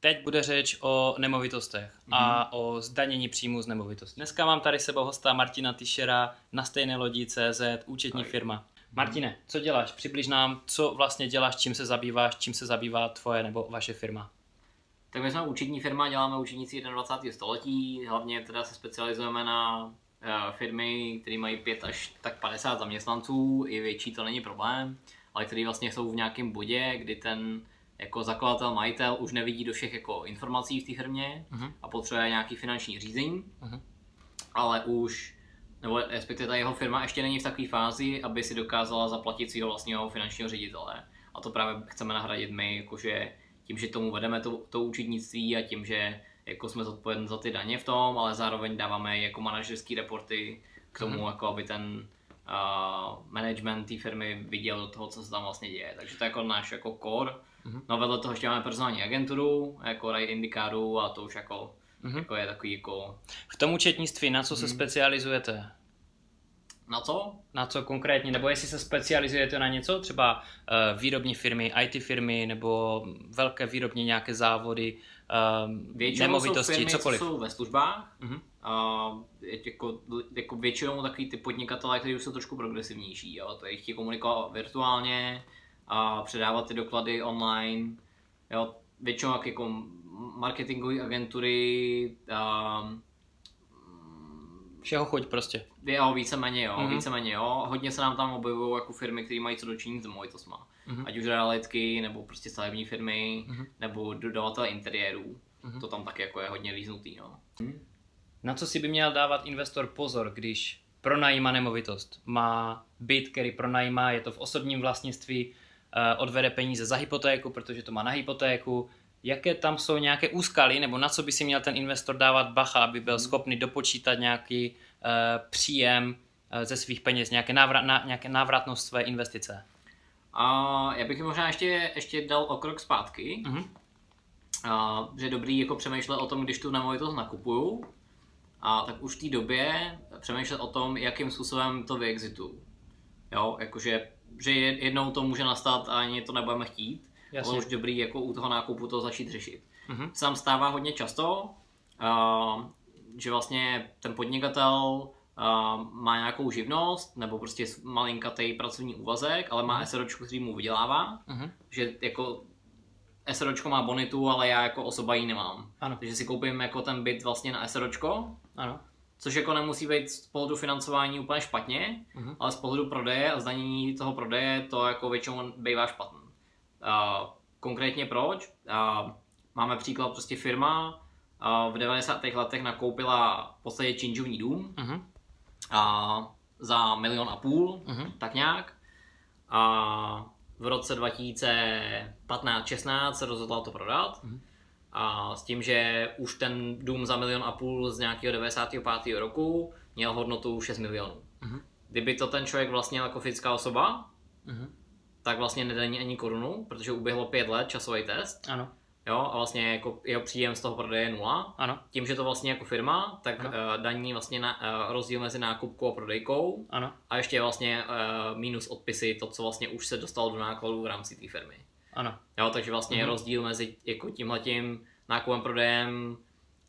Teď bude řeč o nemovitostech mm-hmm. a o zdanění příjmu z nemovitosti. Dneska mám tady sebou hosta Martina Tišera na stejné lodi CZ, účetní Aj. firma. Martine, co děláš? Přibliž nám, co vlastně děláš, čím se zabýváš, čím se zabývá tvoje nebo vaše firma. Tak my jsme účetní firma, děláme účetníci 21. století, hlavně teda se specializujeme na uh, firmy, které mají 5 až tak 50 zaměstnanců, i větší to není problém, ale které vlastně jsou v nějakém bodě, kdy ten jako zakladatel, majitel už nevidí do všech jako informací v té firmě uh-huh. a potřebuje nějaký finanční řízení, uh-huh. ale už, nebo respektive ta jeho firma ještě není v takové fázi, aby si dokázala zaplatit svého vlastního finančního ředitele. A to právě chceme nahradit my, jakože tím, že tomu vedeme to, to účetnictví a tím, že jako jsme zodpovědní za ty daně v tom, ale zároveň dáváme jako manažerské reporty k tomu, mm. jako aby ten uh, management té firmy viděl toho, co se tam vlastně děje. Takže to je jako náš jako core. Mm-hmm. No vedle toho ještě máme personální agenturu, jako Ray Indikáru a to už jako, mm-hmm. jako je takový jako... V tom účetnictví na co se mm. specializujete? Na co? Na co konkrétně, nebo jestli se specializujete na něco, třeba uh, výrobní firmy, IT firmy, nebo velké výrobní nějaké závody, uh, většinou nemovitosti, jsou firmy, cokoliv. jsou ve službách, uh-huh. uh, jako, jako většinou takový ty podnikatelé, kteří už jsou trošku progresivnější, jo? to je chtít komunikovat virtuálně, a předávat ty doklady online, jo? většinou jako marketingové agentury, uh, Všeho chuť prostě. Jo, víceméně jo, mm-hmm. víceméně jo. Hodně se nám tam objevují jako firmy, které mají co dočinit s movitostma. Mm-hmm. Ať už realitky, nebo prostě stavební firmy, mm-hmm. nebo dodavatel interiérů. Mm-hmm. To tam taky jako je hodně líznutý, no. Na co si by měl dávat investor pozor, když pronajímá nemovitost? Má byt, který pronajímá, je to v osobním vlastnictví, eh, odvede peníze za hypotéku, protože to má na hypotéku, jaké tam jsou nějaké úskaly, nebo na co by si měl ten investor dávat bacha, aby byl hmm. schopný dopočítat nějaký uh, příjem uh, ze svých peněz, nějaké, návrat, na, nějaké návratnost své investice? A já bych možná ještě, ještě dal o krok zpátky. Uh-huh. Uh, že je dobrý jako přemýšlet o tom, když tu nemovitost nakupuju, a tak už v té době přemýšlet o tom, jakým způsobem to vyexitu. Jo, jakože že jednou to může nastat a ani to nebudeme chtít. Jasně. Ale už dobrý jako u toho nákupu to začít řešit. Mm-hmm. Tam stává hodně často, uh, že vlastně ten podnikatel uh, má nějakou živnost nebo prostě malinkatý pracovní úvazek, ale má mm-hmm. SROčku, který mu vydělává, mm-hmm. že jako SROčko má bonitu, ale já jako osoba ji nemám. Ano. Takže si koupím jako ten byt vlastně na SROčko, ano. což jako nemusí být z pohledu financování úplně špatně, mm-hmm. ale z pohledu prodeje a zdanění toho prodeje to jako většinou bývá špatný. Konkrétně proč? Máme příklad prostě firma v 90. letech nakoupila v podstatě činžovní dům uh-huh. uh, za milion a půl, uh-huh. tak nějak. A v roce 2015-16 se rozhodla to prodat. Uh-huh. A s tím, že už ten dům za milion a půl z nějakého 95. roku měl hodnotu 6 milionů. Uh-huh. Kdyby to ten člověk vlastnil jako fyzická osoba, uh-huh tak vlastně nedaní ani korunu, protože uběhlo pět let časový test. Ano. Jo, a vlastně jako jeho příjem z toho prodeje je nula. Ano. Tím, že to vlastně jako firma, tak ano. Uh, daní vlastně na, uh, rozdíl mezi nákupkou a prodejkou. Ano. A ještě vlastně uh, minus odpisy, to, co vlastně už se dostalo do nákladů v rámci té firmy. Ano. Jo, takže vlastně je rozdíl mezi jako tímhletím nákupem prodejem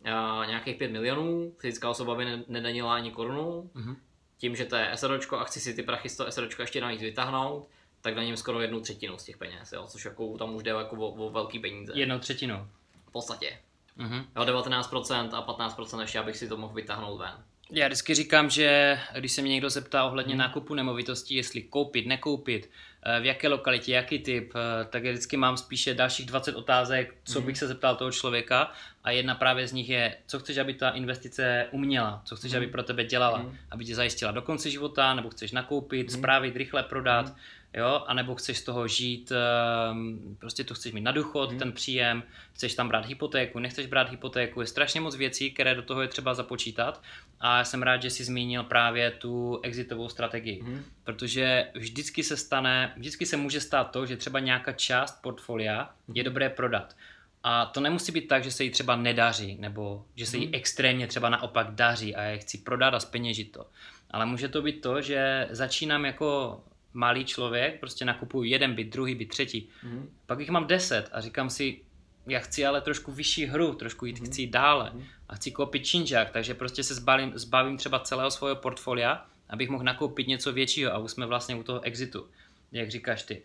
uh, nějakých 5 milionů, fyzická osoba by nedanila ani korunu. Uh-huh. Tím, že to je SROčko a chci si ty prachy z toho SROčka ještě navíc vytáhnout, tak daním skoro jednu třetinu z těch peněz, jo, což jako tam už jde jako o, o velký peníze. Jednou třetinu? V podstatě. Uh-huh. Jo, 19% a 15% ještě, abych si to mohl vytáhnout ven. Já vždycky říkám, že když se mě někdo zeptá ohledně hmm. nákupu nemovitostí, jestli koupit, nekoupit, eh, v jaké lokalitě, jaký typ, eh, tak já vždycky mám spíše dalších 20 otázek, co hmm. bych se zeptal toho člověka a jedna právě z nich je, co chceš, aby ta investice uměla, co chceš, hmm. aby pro tebe dělala, hmm. aby tě zajistila do konce života, nebo chceš nakoupit, hmm. spravit, rychle prodat, hmm jo, anebo chceš z toho žít, ehm, prostě to chceš mít na důchod, hmm. ten příjem, chceš tam brát hypotéku, nechceš brát hypotéku, je strašně moc věcí, které do toho je třeba započítat a já jsem rád, že jsi zmínil právě tu exitovou strategii, hmm. protože vždycky se stane, vždycky se může stát to, že třeba nějaká část portfolia hmm. je dobré prodat. A to nemusí být tak, že se jí třeba nedaří, nebo že se jí hmm. extrémně třeba naopak daří a já chci prodat a speněžit to. Ale může to být to, že začínám jako malý člověk, prostě nakupuju jeden byt, druhý byt, třetí. Mm. Pak jich mám deset a říkám si, já chci ale trošku vyšší hru, trošku jít, mm. chci dále mm. a chci koupit činžák, takže prostě se zbavím, zbavím třeba celého svého portfolia, abych mohl nakoupit něco většího a už jsme vlastně u toho exitu, jak říkáš ty.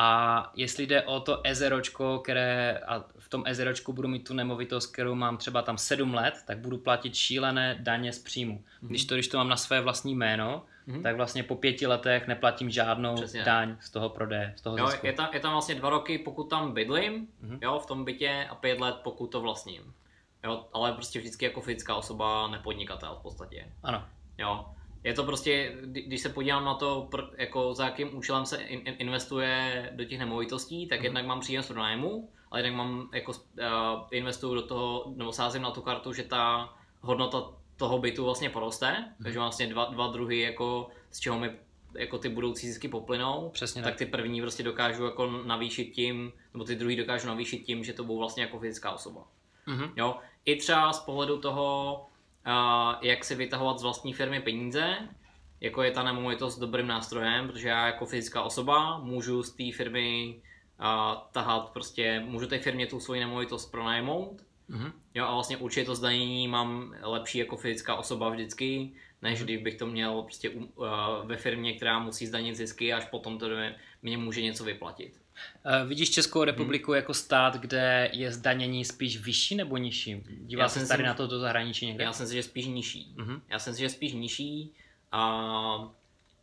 A jestli jde o to ezeročko, které, a v tom ezeročku budu mít tu nemovitost, kterou mám třeba tam 7 let, tak budu platit šílené daně z příjmu. Mm-hmm. Když to, když to mám na své vlastní jméno, mm-hmm. tak vlastně po pěti letech neplatím žádnou Přesně. daň z toho prodeje, z toho jo, Je tam, je tam vlastně dva roky, pokud tam bydlím, mm-hmm. jo, v tom bytě a pět let, pokud to vlastním. Jo, ale prostě vždycky jako fyzická osoba, nepodnikatel v podstatě. Ano. Jo, je to prostě, když se podívám na to, jako za jakým účelem se investuje do těch nemovitostí, tak mm-hmm. jednak mám příjem z pronájmu, ale jednak mám jako uh, investuju do toho, nebo sázím na tu kartu, že ta hodnota toho bytu vlastně poroste, mm-hmm. takže vlastně dva, dva druhy, jako, z čeho mi jako ty budoucí zisky poplynou, Přesně tak. tak ty první prostě dokážu jako navýšit tím, nebo ty druhý dokážu navýšit tím, že to budou vlastně jako fyzická osoba. Mm-hmm. Jo? I třeba z pohledu toho, jak si vytahovat z vlastní firmy peníze, jako je ta nemovitost dobrým nástrojem, protože já jako fyzická osoba můžu z té firmy uh, tahat prostě, můžu té firmě tu svoji nemovitost pronajmout, mm-hmm. jo a vlastně určitě to zdanění mám lepší jako fyzická osoba vždycky, než mm-hmm. když bych to měl prostě uh, ve firmě, která musí zdanit zisky, až potom to mě může něco vyplatit. Uh, vidíš Českou republiku hmm. jako stát, kde je zdanění spíš vyšší nebo nižší? Dívá se tady si, na to do zahraničí někde? Já jsem si, že spíš nižší. Uh-huh. Já jsem si, že spíš nižší a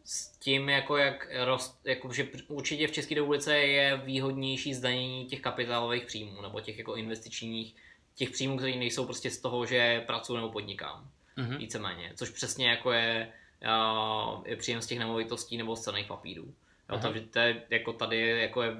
s tím, jako jak rost, jako, že určitě v České republice je výhodnější zdanění těch kapitálových příjmů nebo těch jako investičních, těch příjmů, které nejsou prostě z toho, že pracuji nebo podnikám. Uh-huh. Víceméně. Což přesně jako je, uh, je příjem z těch nemovitostí nebo z cených papírů. Jo, takže to je, jako tady jako je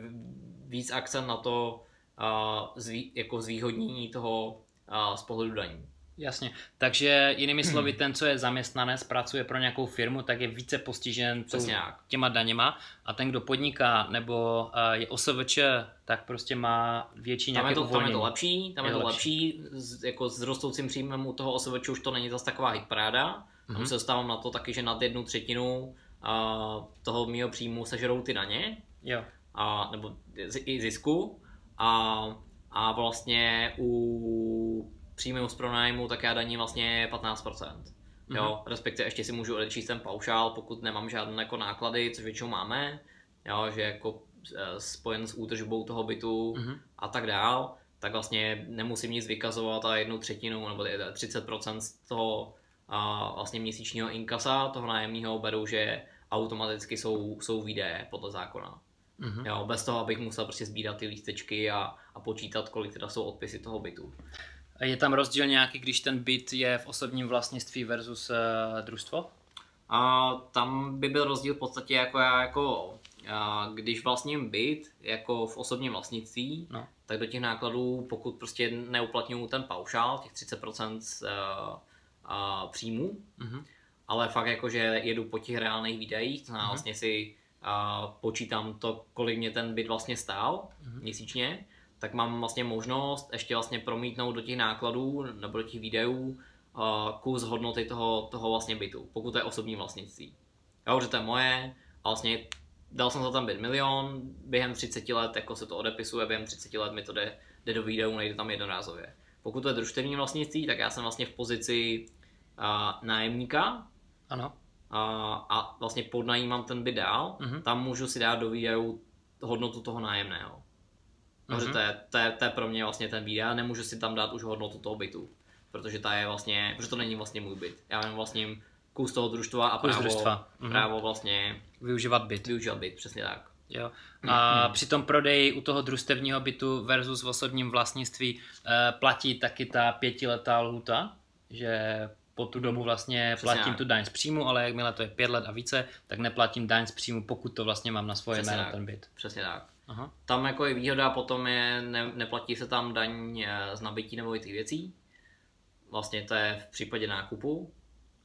víc akcent na to uh, zví, jako zvýhodnění toho uh, z pohledu daní. Jasně, takže jinými slovy, ten, co je zaměstnanec, pracuje pro nějakou firmu, tak je více postižen Přesně těma daněma. A ten, kdo podniká nebo uh, je OSVČ, tak prostě má větší nějaké tam je to, Tam je to lepší, tam je, je to lepší, lepší. Z, jako s rostoucím příjmem u toho OSVČ už to není zase taková hitparáda, mm-hmm. tam se dostávám na to taky, že nad jednu třetinu a toho mýho příjmu sežerou ty daně, jo. A, nebo i zisku. A, a vlastně u příjmu z pronájmu tak já daní vlastně 15%. Mm-hmm. Jo, respektive ještě si můžu odečíst ten paušál, pokud nemám žádné jako náklady, což většinou máme, jo, že jako e, spojen s údržbou toho bytu mm-hmm. a tak dál, tak vlastně nemusím nic vykazovat a jednu třetinu nebo 30% z toho a vlastně měsíčního inkasa toho nájemního beru, že automaticky jsou, jsou výdaje podle zákona. Mm-hmm. Jo, bez toho, abych musel prostě sbírat ty lístečky a, a počítat, kolik teda jsou odpisy toho bytu. Je tam rozdíl nějaký, když ten byt je v osobním vlastnictví versus uh, družstvo? A tam by byl rozdíl v podstatě jako já, jako a když vlastním byt jako v osobním vlastnictví, no. tak do těch nákladů, pokud prostě neuplatňuju ten paušál, těch 30% z, uh, uh, příjmu, mm-hmm ale fakt jako, že jedu po těch reálných výdajích, to znamená mm-hmm. vlastně si uh, počítám to, kolik mě ten byt vlastně stál mm-hmm. měsíčně, tak mám vlastně možnost ještě vlastně promítnout do těch nákladů nebo do těch výdajů uh, kus hodnoty toho, toho vlastně bytu, pokud to je osobní vlastnictví. Jo, že to je moje a vlastně dal jsem za tam byt milion, během 30 let jako se to odepisuje, během 30 let mi to jde, jde do výdajů, nejde tam jednorázově. Pokud to je družstevní vlastnictví, tak já jsem vlastně v pozici uh, nájemníka, ano. A, a vlastně podnajímám ten byt dál, uh-huh. tam můžu si dát do výdajů hodnotu toho nájemného. Takže uh-huh. to, je, to, je, to je pro mě vlastně ten výdaj, nemůžu si tam dát už hodnotu toho bytu, protože ta je vlastně, protože to není vlastně můj byt. Já mám vlastně kus toho družstva a právo, družstva. Uh-huh. právo vlastně využívat byt. Využívat byt, přesně tak. Jo. A při tom prodeji u toho družstevního bytu versus v osobním vlastnictví eh, platí taky ta pětiletá lhuta, že po tu dobu vlastně Přesně platím jak. tu daň z příjmu, ale jakmile to je pět let a více, tak neplatím daň z příjmu, pokud to vlastně mám na svoje jméno ten byt. Přesně tak. Aha. Tam jako je výhoda, potom je, ne, neplatí se tam daň eh, z nabití nebo těch věcí. Vlastně to je v případě nákupu.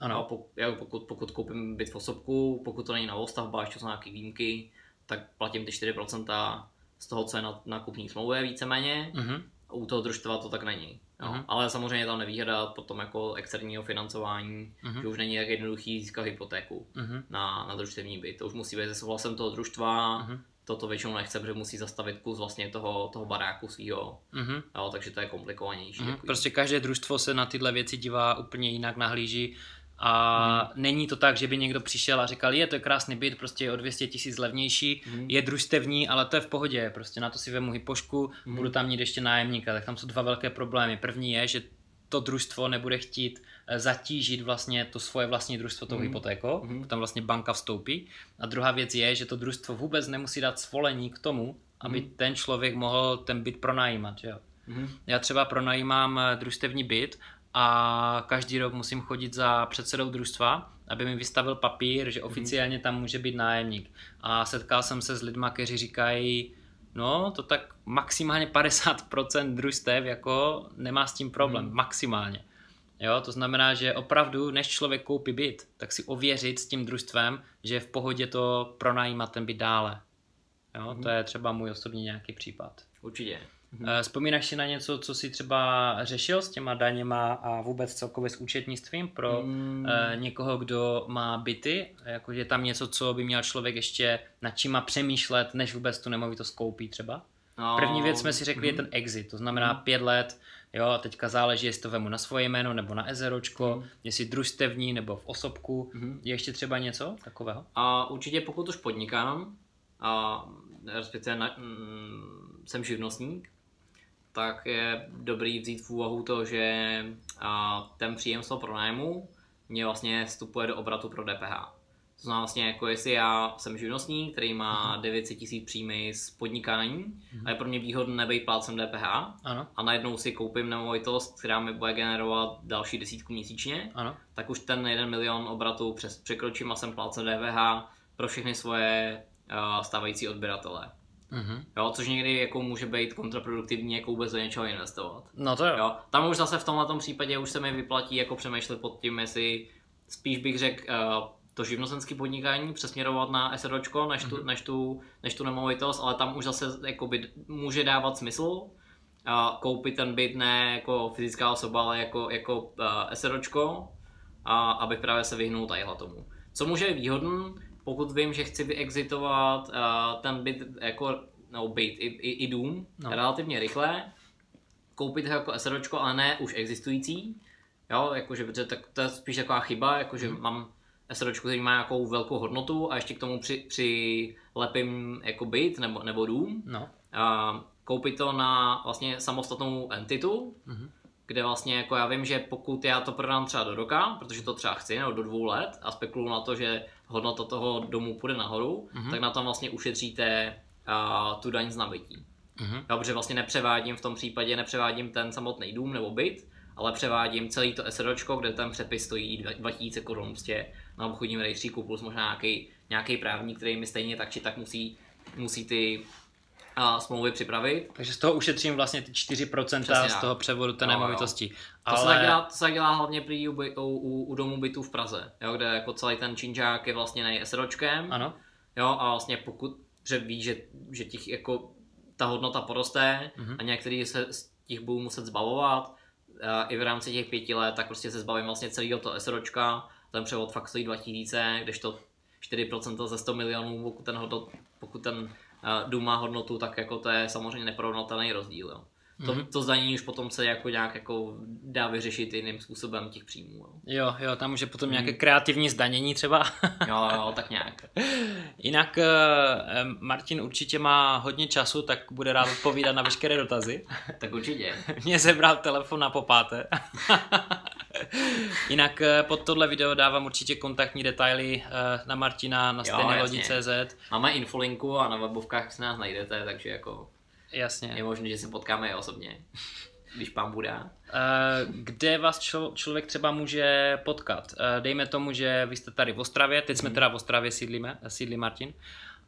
Ano. A pokud, pokud, pokud koupím byt v osobku, pokud to není na ostavba, ještě jsou nějaké výjimky, tak platím ty 4% z toho, co je na, na kupní smlouvě víceméně. Uh-huh. U toho družstva to tak není. Uh-huh. Ale samozřejmě tam nevýhoda potom jako externího financování, uh-huh. že už není tak jednoduchý získat hypotéku uh-huh. na, na družstevní byt. To už musí být se souhlasem toho družstva, uh-huh. Toto většinou nechce, protože musí zastavit kus vlastně toho, toho baráku svého. Mm-hmm. Jo, takže to je komplikovanější. Mm-hmm. Prostě každé družstvo se na tyhle věci dívá úplně jinak, nahlíží a hmm. není to tak, že by někdo přišel a říkal, je to je krásný byt, prostě je o 200 tisíc levnější, hmm. je družstevní, ale to je v pohodě, prostě na to si vemu hypošku, hmm. budu tam mít ještě nájemníka, tak tam jsou dva velké problémy. První je, že to družstvo nebude chtít zatížit vlastně to svoje vlastní družstvo tou mm. hypotékou, mm. tam vlastně banka vstoupí. A druhá věc je, že to družstvo vůbec nemusí dát svolení k tomu, aby mm. ten člověk mohl ten byt pronajímat. Že jo? Mm. Já třeba pronajímám eh, družstevní byt a každý rok musím chodit za předsedou družstva, aby mi vystavil papír, že mhm. oficiálně tam může být nájemník. A setkal jsem se s lidmi, kteří říkají, no to tak maximálně 50% družstev jako nemá s tím problém, hmm. maximálně. Jo, to znamená, že opravdu, než člověk koupí byt, tak si ověřit s tím družstvem, že je v pohodě to pronajímat ten byt dále. Jo, hmm. to je třeba můj osobní nějaký případ. Určitě. Mm-hmm. Vzpomínáš si na něco, co si třeba řešil s těma daněma a vůbec celkově s účetnictvím pro mm. uh, někoho, kdo má byty? Jakože tam něco, co by měl člověk ještě nad čím má přemýšlet, než vůbec tu nemovitost koupí třeba? No. První věc jsme si řekli mm. je mhm. ten exit, to znamená mm. pět let, jo, teďka záleží, jestli to vemu na svoje jméno nebo na ezeročko, mm. jestli družstevní nebo v osobku. Mm. Je ještě třeba něco takového? A určitě pokud už podnikám, a respektive na, mm, jsem živnostník, tak je dobrý vzít v úvahu to, že ten příjem z toho pronájmu mě vlastně vstupuje do obratu pro DPH. To znamená vlastně, jako jestli já jsem živnostník, který má 900 mhm. tisíc příjmy z podnikání mm-hmm. a je pro mě výhodné nebejt plácem DPH ano. a najednou si koupím nemovitost, která mi bude generovat další desítku měsíčně, ano. tak už ten 1 milion obratu přes, překročím a jsem plácem DPH pro všechny svoje uh, stávající odběratele. Mm-hmm. Jo, což někdy jako může být kontraproduktivní, jako vůbec do něčeho investovat. No to jo. jo. Tam už zase v tomhle případě už se mi vyplatí jako přemýšlet pod tím, jestli spíš bych řekl uh, to živnostenské podnikání přesměrovat na SROčko, než, tu, mm-hmm. než, tu, než tu nemovitost, ale tam už zase jakoby, může dávat smysl uh, koupit ten byt ne jako fyzická osoba, ale jako, jako uh, SROčko, a abych právě se vyhnul tadyhle tomu. Co může být výhodný, pokud vím, že chci vyexitovat uh, ten byt jako, no byt, i, i, i dům no. relativně rychle, koupit ho jako SROčko, ale ne už existující, jo, jakože, protože tak, to je spíš taková chyba, jakože mm. mám SROčku, který má nějakou velkou hodnotu a ještě k tomu při, přilepím jako byt nebo, nebo dům, no. uh, koupit to na vlastně samostatnou entitu, mm-hmm kde vlastně jako já vím, že pokud já to prodám třeba do roka, protože to třeba chci, nebo do dvou let a spekuluju na to, že hodnota toho domu půjde nahoru, mm-hmm. tak na tom vlastně ušetříte uh, tu daň z nabití. Mm-hmm. Jo, protože vlastně nepřevádím v tom případě, nepřevádím ten samotný dům nebo byt, ale převádím celý to SROčko, kde ten přepis stojí 2000 korun prostě na obchodním rejstříku plus možná nějaký, nějaký právník, který mi stejně tak či tak musí, musí ty a smlouvy připravit. Takže z toho ušetřím vlastně ty 4% Přesně z toho převodu té no, nemovitosti. To, Ale... se tak dělá, to se tak dělá hlavně prý u, u, u, u domu bytů v Praze, jo, kde jako celý ten činžák je vlastně nej SROčkem. Ano. Jo, a vlastně pokud že ví, že, že těch jako ta hodnota poroste mm-hmm. a některý se z těch budou muset zbavovat, a i v rámci těch pěti let, tak prostě se zbavím vlastně celého to SROčka, ten převod fakt stojí 2000, kdežto 4% ze 100 milionů, pokud ten, hodnot, pokud ten dům má hodnotu, tak jako to je samozřejmě neporovnatelný rozdíl. Jo. To, mm-hmm. to zdanění už potom se jako nějak jako dá vyřešit jiným způsobem těch příjmů. Jo, jo, jo tam už je potom mm. nějaké kreativní zdanění třeba. jo, jo, tak nějak. Jinak eh, Martin určitě má hodně času, tak bude rád odpovídat na veškeré dotazy. tak určitě. Mě zebral telefon na popáté. Jinak eh, pod tohle video dávám určitě kontaktní detaily eh, na Martina na stejné lodi.cz. Máme infolinku a na webovkách se nás najdete, takže jako Jasně. Je možné, že se potkáme i osobně, když pán bude. Kde vás člo, člověk třeba může potkat? Dejme tomu, že vy jste tady v Ostravě, teď jsme mhm. teda v Ostravě sídlíme, sídlí Martin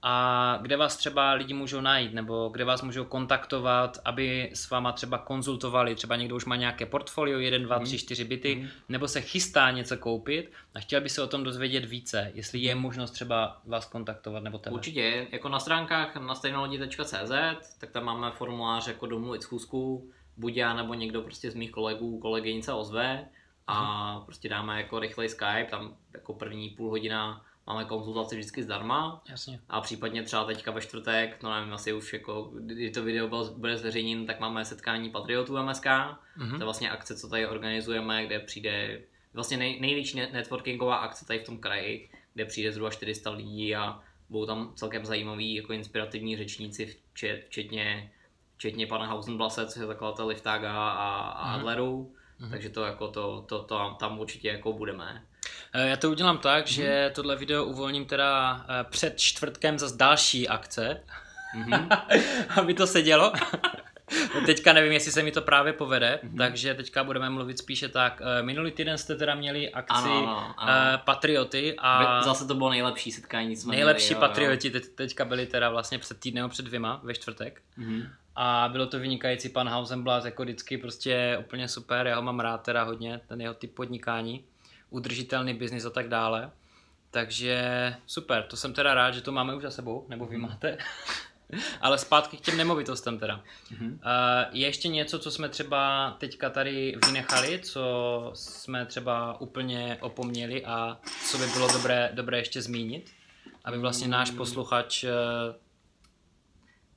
a kde vás třeba lidi můžou najít, nebo kde vás můžou kontaktovat, aby s váma třeba konzultovali, třeba někdo už má nějaké portfolio, 1, 2, 3, 4 byty, mm. nebo se chystá něco koupit a chtěl by se o tom dozvědět více, jestli je možnost třeba vás kontaktovat nebo tebe. Určitě, jako na stránkách na stejnolodi.cz, tak tam máme formulář jako domluvit schůzku, buď já nebo někdo prostě z mých kolegů, kolegyň se ozve a mm. prostě dáme jako rychlej Skype, tam jako první půl hodina máme konzultaci vždycky zdarma. Jasně. A případně třeba teďka ve čtvrtek, no nevím, asi už jako, kdy to video bylo, bude zveřejněn, tak máme setkání Patriotů MSK. Mm-hmm. To je vlastně akce, co tady organizujeme, kde přijde vlastně nej, největší networkingová akce tady v tom kraji, kde přijde zhruba 400 lidí a budou tam celkem zajímaví jako inspirativní řečníci, včetně, včetně pana Hausenblase, což je zakladatel Liftaga a, a mm-hmm. Adleru. Mm-hmm. Takže to jako to, to, to, tam určitě jako budeme. Eh, já to udělám tak, mm-hmm. že tohle video uvolním teda eh, před čtvrtkem za další akce, mm-hmm. aby to sedělo. teďka nevím, jestli se mi to právě povede, mm-hmm. takže teďka budeme mluvit spíše tak. Eh, minulý týden jste teda měli akci ano, ano, ano. Patrioty a... Zase to bylo nejlepší setkání, jsme Nejlepší měli, Patrioti jo, jo. Teď, teďka byli teda vlastně před týdnem, před dvěma, ve čtvrtek. Mm-hmm. A bylo to vynikající, pan Hausenblas jako vždycky prostě úplně super, já ho mám rád teda hodně, ten jeho typ podnikání udržitelný biznis a tak dále. Takže super, to jsem teda rád, že to máme už za sebou, nebo vy mhm. máte. Ale zpátky k těm nemovitostem teda. Mm-hmm. Uh, je ještě něco, co jsme třeba teďka tady vynechali, co jsme třeba úplně opomněli a co by bylo dobré, dobré ještě zmínit? Aby vlastně náš mm. posluchač uh,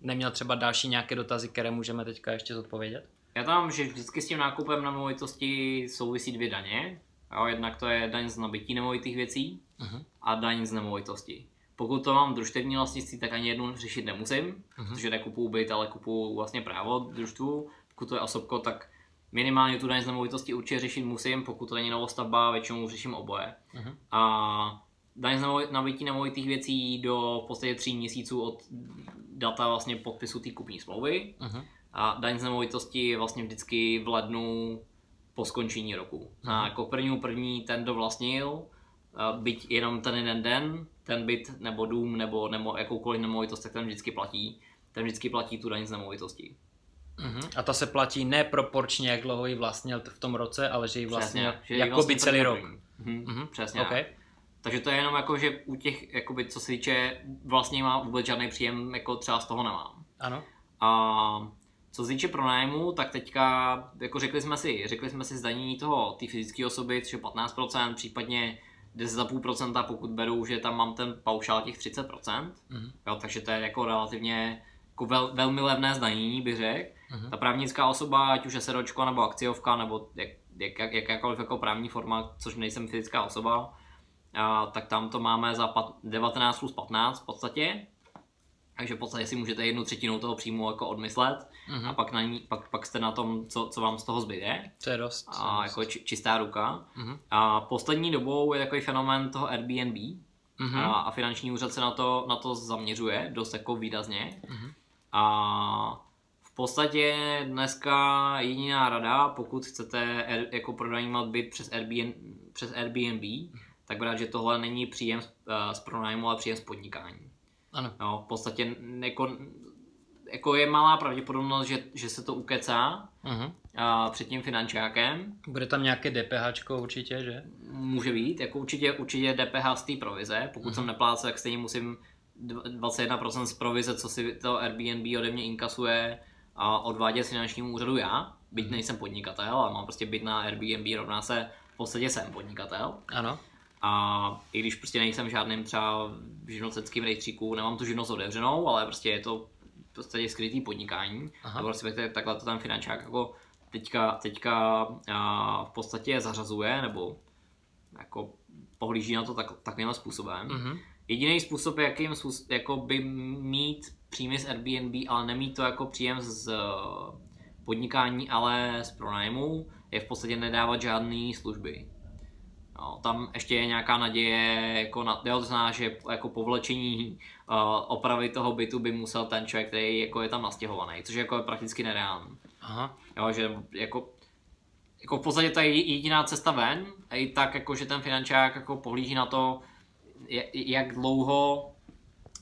neměl třeba další nějaké dotazy, které můžeme teďka ještě zodpovědět? Já tam, že vždycky s tím nákupem na nemovitosti souvisí dvě daně. Jo, jednak to je daň z nabití nemovitých věcí uh-huh. a daň z nemovitosti. Pokud to mám družstevní vlastnictví, tak ani jednu řešit nemusím, uh-huh. protože nekupuju byt, ale kupuju vlastně právo družstvu. Pokud to je osobko, tak minimálně tu daň z nemovitosti určitě řešit musím, pokud to není novostavba, většinou řeším oboje. Uh-huh. A daň z nabití nemovitých věcí do v podstatě tří měsíců od data vlastně podpisu té kupní smlouvy. Uh-huh. A daň z nemovitosti je vlastně vždycky v lednu po skončení roku. A mhm. jako první první ten, kdo vlastnil, byť jenom ten jeden den, ten byt nebo dům nebo, nebo jakoukoliv nemovitost, tak ten vždycky platí. Ten vždycky platí tu daň z nemovitosti. Uh-huh. A ta se platí neproporčně, jak dlouho ji vlastnil v tom roce, ale že ji vlastnil Přesně, jako vlastně by celý rok. Uh-huh. Uh-huh. Přesně. Okay. Takže to je jenom jako, že u těch, jakoby, co se týče, vlastně má vůbec žádný příjem, jako třeba z toho nemám. Ano. A co se týče pronájmu, tak teďka, jako řekli jsme si, řekli jsme si zdanění toho, ty fyzické osoby, což je 15%, případně 10,5%, pokud beru, že tam mám ten paušál těch 30%, mm-hmm. jo, takže to je jako relativně jako vel, velmi levné zdanění, bych řekl. Mm-hmm. Ta právnická osoba, ať už je seročko nebo akciovka, nebo jak, jak, jak, jakákoliv jako právní forma, což nejsem fyzická osoba, a, tak tam to máme za pat, 19 plus 15 v podstatě. Takže v podstatě si můžete jednu třetinu toho příjmu jako odmyslet mm-hmm. a pak, na ní, pak, pak jste na tom, co, co vám z toho zbyde. To je dost. A dost. jako či, čistá ruka. Mm-hmm. A poslední dobou je takový fenomén toho Airbnb mm-hmm. a, a finanční úřad se na to, na to zaměřuje dost jako výrazně. Mm-hmm. A v podstatě dneska jediná rada, pokud chcete jako pronajímat byt přes Airbnb, přes Airbnb tak brát, že tohle není příjem z, uh, z pronájmu, ale příjem z podnikání. Ano. No, v podstatě jako, jako je malá pravděpodobnost, že, že se to ukecá uh-huh. a, před tím finančákem. Bude tam nějaké DPH určitě, že? Může být, jako určitě, určitě DPH z té provize, pokud uh-huh. jsem neplácel, tak stejně musím 21% z provize, co si to Airbnb ode mě inkasuje a odvádět finančnímu úřadu já, byť uh-huh. nejsem podnikatel, ale mám prostě byt na Airbnb, rovná se v podstatě jsem podnikatel. Ano. A i když prostě nejsem žádným třeba živnocenským rejstříku, nemám tu živnost otevřenou, ale prostě je to prostě skrytý podnikání. Aha. Nebo prostě takhle to ten finančák jako teďka, teďka a, v podstatě zařazuje, nebo jako pohlíží na to tak, takovým způsobem. Mm-hmm. Jediný způsob, jakým jako by mít příjmy z Airbnb, ale nemít to jako příjem z podnikání, ale z pronájmu, je v podstatě nedávat žádné služby. No, tam ještě je nějaká naděje, jako na, jo, to znamená, že jako povlečení uh, opravy toho bytu by musel ten člověk, který jako je tam nastěhovaný, což je jako prakticky nereálné. Aha. Jo, že jako, jako v podstatě to je jediná cesta ven, a i tak jako, že ten finančák jako pohlíží na to, jak dlouho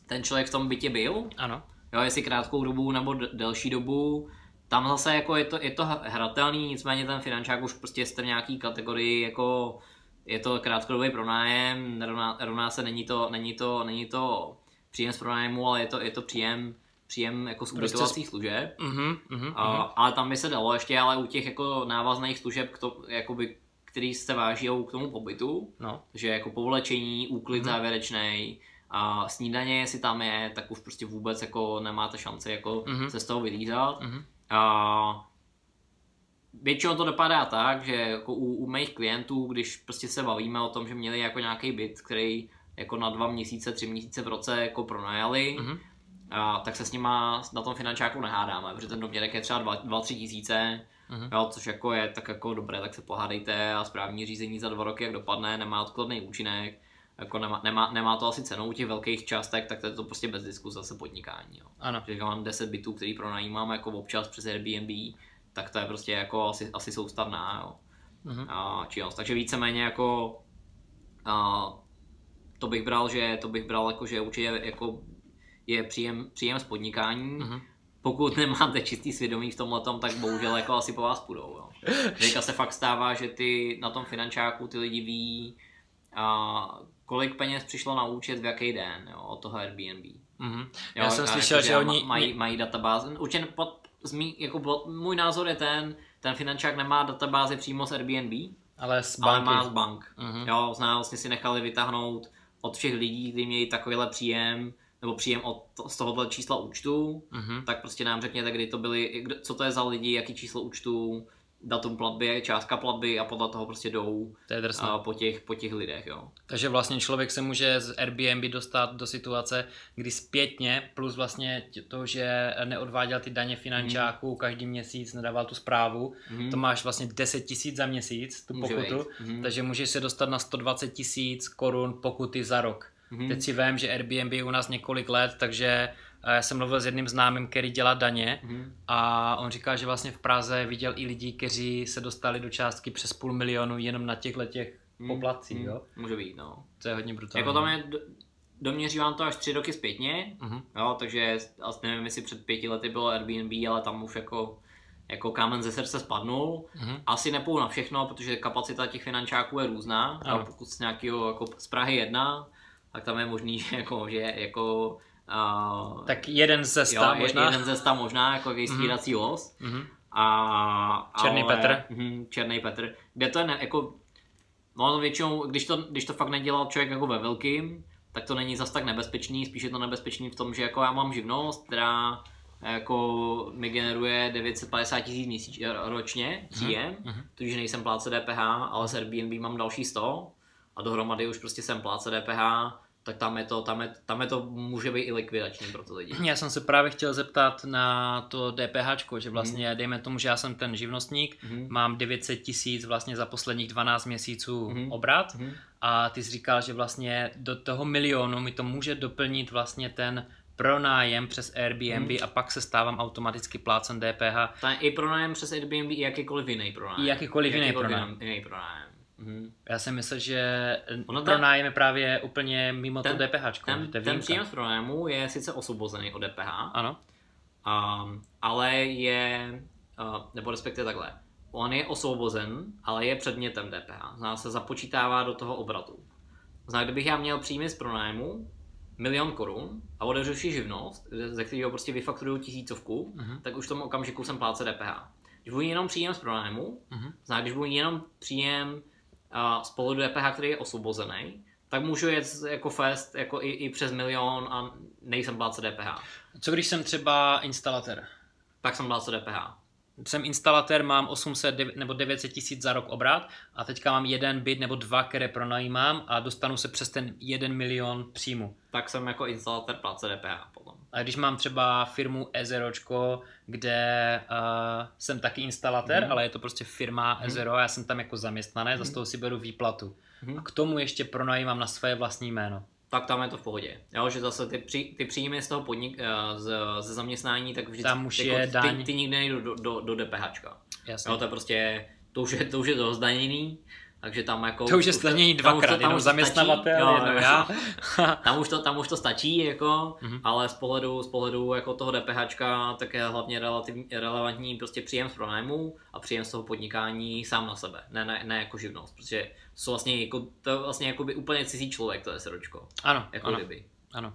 ten člověk v tom bytě byl. Ano. Jo, jestli krátkou dobu nebo delší dobu, tam zase jako je to, je to hratelný, nicméně ten finančák už prostě jste v nějaký kategorii jako je to krátkodobý pronájem, rovná, rovná se, není to, není to, není to příjem z pronájmu, ale je to, je to příjem, příjem jako z prostě ubytovacích služeb. Uh-huh, uh-huh, a, ale tam by se dalo ještě, ale u těch jako návazných služeb, kto, jakoby, který se váží k tomu pobytu, No. že jako povlečení, úklid Mhm. závěrečný, a snídaně, jestli tam je, tak už prostě vůbec jako nemáte šanci jako Mhm. se z toho vylízat. Mhm. A většinou to dopadá tak, že jako u, u mých klientů, když prostě se bavíme o tom, že měli jako nějaký byt, který jako na dva měsíce, tři měsíce v roce jako pronajali, Mhm. a, tak se s nima na tom finančáku nehádáme, protože ten doměrek je třeba 2-3 tisíce, Mhm. jo, což jako je tak jako dobré, tak se pohádejte a správní řízení za dva roky, jak dopadne, nemá odkladný účinek, jako nemá, nemá, nemá to asi cenu u těch velkých částek, tak to je to prostě bez diskuse zase podnikání. Jo. Ano. Že mám 10 bytů, který pronajímám jako občas přes Airbnb, tak to je prostě jako asi, asi soustavná jo. Mhm. a, činnost. Takže víceméně jako a, to bych bral, že to bych bral jako, že určitě jako je příjem, příjem z podnikání. Mhm. Pokud nemáte čistý svědomí v tomhle, tak bohužel jako asi po vás půjdou. Jo. Teďka se fakt stává, že ty na tom finančáku ty lidi ví, a, kolik peněz přišlo na účet v jaký den jo, od toho Airbnb. Mhm. Jo, Já jsem a slyšel, jako, že ma- oni... mají, mají databáze. Určitě pod, zmí, jako bod, můj názor je ten, ten finančák nemá databázi přímo z Airbnb, Ale z ale banky. má z bank. Mhm. Jo, zná, vlastně si nechali vytáhnout od všech lidí, kteří měli takovýhle příjem, nebo příjem od, to- z tohohle čísla účtu, Mhm. tak prostě nám řekněte, kdy to byly, co to je za lidi, jaký číslo účtu, datum platby, částka platby a podle toho prostě jdou To je drsné. a, po, těch, po těch lidech, jo. Takže vlastně člověk se může z Airbnb dostat do situace, kdy zpětně, plus vlastně to, že neodváděl ty daně finančáků každý měsíc, nedával tu zprávu, Mhm. to máš vlastně 10 tisíc za měsíc, tu Může pokutu. Mhm. takže můžeš se dostat na 120 tisíc korun pokuty za rok. Mhm. Teď si vím, že Airbnb je u nás několik let, takže eh, já jsem mluvil s jedním známým, který dělá daně Mhm. a on říká, že vlastně v Praze viděl i lidi, kteří se dostali do částky přes půl milionu jenom na těchto těch Mhm. poplatcích, Mhm. jo? Může být, no. To je hodně brutální. Jako tam je, do- doměří vám to až tři roky zpětně, Mhm. jo, takže asi nevím, jestli před pěti lety bylo Airbnb, ale tam už jako, jako kámen ze srdce spadnul. Mhm. Asi nepůjdu na všechno, protože kapacita těch finančáků je různá. Ano. A pokud z nějakého jako z Prahy jedna, tak tam je možný, že jako, že jako uh, Tak jeden ze sta jo, možná. jeden ze sta možná, jako jaký svírací los. Mhm. A, Černý ale, Petr. Mhm, Černý Petr. Kde to je ne, jako, no většinou, když to, když to fakt nedělal člověk jako ve velkým, tak to není zas tak nebezpečný, spíš je to nebezpečný v tom, že jako já mám živnost, která jako mi generuje 950 tisíc měsíč, ročně příjem, mhm. tudíž nejsem plátce DPH, ale s Airbnb mám další 100 a dohromady už prostě jsem plátce DPH, tak tam je to, tam je, tam je to může být i likvidační pro ty lidi. Já jsem se právě chtěl zeptat na to DPH, že vlastně dejme tomu, že já jsem ten živnostník, Mhm. mám 900 tisíc vlastně za posledních 12 měsíců Mhm. obrat Mhm. a ty jsi říkal, že vlastně do toho milionu mi to může doplnit vlastně ten pronájem přes Airbnb Mhm. a pak se stávám automaticky plácem DPH. Je i pronájem přes Airbnb, i jakýkoliv jiný pronájem. I jakýkoliv jiný pronájem. Jiný pronájem. Mhm. Já si myslím, že Ono ten- pronájem je právě úplně mimo ten- to DPH. Ten, ten příjem z pronájmu je sice osvobozený od DPH, Ano. um, ale je, uh, nebo respektive takhle, on je osvobozen, ale je předmětem DPH. Zná se započítává do toho obratu. Zná, kdybych já měl příjmy z pronájmu, milion korun a otevřu si živnost, ze kterého prostě vyfakturuju tisícovku, Mhm. tak už v tom okamžiku jsem plátce DPH. Když budu jenom příjem z pronájmu, Mhm. Zná, když budu jenom příjem uh, z pohledu DPH, který je osvobozený, tak můžu jet jako fest jako i, i přes milion a nejsem plátce DPH. Co když jsem třeba instalatér? Tak jsem plátce DPH. Jsem instalatér, mám 800 dev- nebo 900 tisíc za rok obrat a teďka mám jeden byt nebo dva, které pronajímám a dostanu se přes ten 1 milion příjmu. Tak jsem jako instalatér plátce DPH potom. A když mám třeba firmu Ezeročko, kde uh, jsem taky instalatér, Mhm. ale je to prostě firma Ezero a já jsem tam jako zaměstnanec a z toho si beru výplatu. Mhm. A k tomu ještě pronajímám na své vlastní jméno. Tak tam je to v pohodě. Jo, že zase ty, při, ty příjmy z toho podnik, eh, z, ze zaměstnání, tak vždycky Tam už jako je ty, daň. ty, nikdy nejdou do, do, do DPHčka. Jasně. Jo, to je prostě, to už je, to už je to zdaněný, takže tam jako... to už je to- dvakrát, tam jenom už to stačí. zaměstnavatel, Jo, jenom já. tam už to, tam už to stačí, jako, Mhm. ale z pohledu, z pohledu jako toho DPHčka, tak je hlavně relativní, relevantní prostě příjem z pronájmu a příjem z toho podnikání sám na sebe, ne, ne, ne jako živnost, protože jsou vlastně jako, to je vlastně jako úplně cizí člověk, to je seročko, ano, jako ano, kdyby. ano.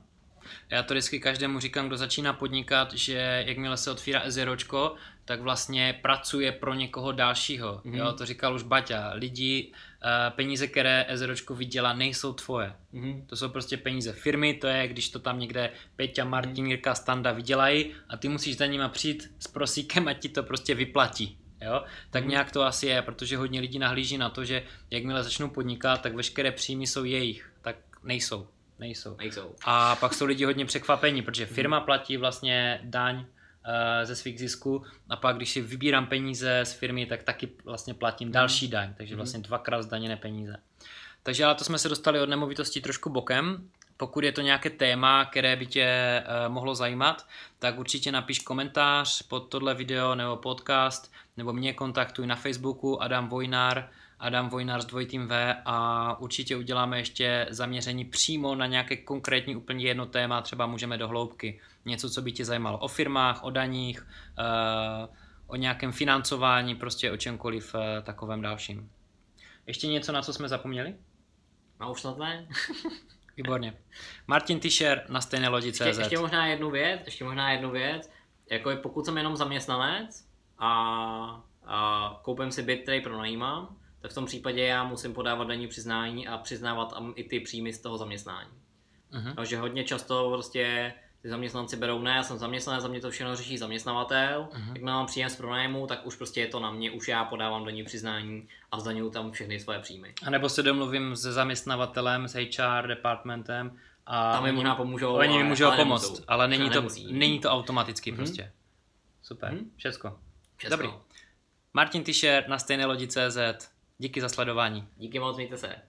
Já to vždycky každému říkám, kdo začíná podnikat, že jakmile se otvírá ezeročko, tak vlastně pracuje pro někoho dalšího. Mm. Jo, to říkal už Baťa. Lidi, uh, peníze, které ezeročko vydělá, nejsou tvoje. Mm. To jsou prostě peníze firmy, to je, když to tam někde Peťa, Martin, Jirka, Standa vydělají a ty musíš za nima přijít s prosíkem a ti to prostě vyplatí. Jo? Tak mm. nějak to asi je, protože hodně lidí nahlíží na to, že jakmile začnou podnikat, tak veškeré příjmy jsou jejich. Tak nejsou. Nejsou. Nejsou. A pak jsou lidi hodně překvapení, protože firma platí vlastně daň uh, ze svých zisků a pak když si vybírám peníze z firmy, tak taky vlastně platím další daň, takže vlastně dvakrát zdaněné peníze. Takže ale to jsme se dostali od nemovitosti trošku bokem. Pokud je to nějaké téma, které by tě uh, mohlo zajímat, tak určitě napiš komentář pod tohle video nebo podcast, nebo mě kontaktuj na Facebooku Adam Vojnár, Adam Vojnár s dvojitým V a určitě uděláme ještě zaměření přímo na nějaké konkrétní úplně jedno téma, třeba můžeme do hloubky. Něco, co by tě zajímalo o firmách, o daních, uh, o nějakém financování, prostě o čemkoliv uh, takovém dalším. Ještě něco, na co jsme zapomněli? No už snad ne. Výborně. Martin Tischer na stejné lodi ještě, ještě možná jednu věc, ještě možná jednu věc, jako je pokud jsem jenom zaměstnanec a, a koupím si byt, který pronajímám, tak v tom případě já musím podávat daní přiznání a přiznávat i ty příjmy z toho zaměstnání. Uh-huh. Takže hodně často prostě ty zaměstnanci berou, ne, já jsem zaměstnanec, za mě to všechno řeší zaměstnavatel, uh-huh. jak mám příjem z pronájmu, tak už prostě je to na mě, už já podávám daní přiznání a zdaňuju tam všechny svoje příjmy. A nebo se domluvím se zaměstnavatelem, s HR departmentem a tam mi možná pomůžou, oni mi můžou ale pomoct, nemusou. ale není to, není to automaticky uh-huh. prostě. Super, uh-huh. všecko. Všecko. Dobrý. Martin Tischer na stejné lodi CZ. Díky za sledování. Díky moc, mějte se.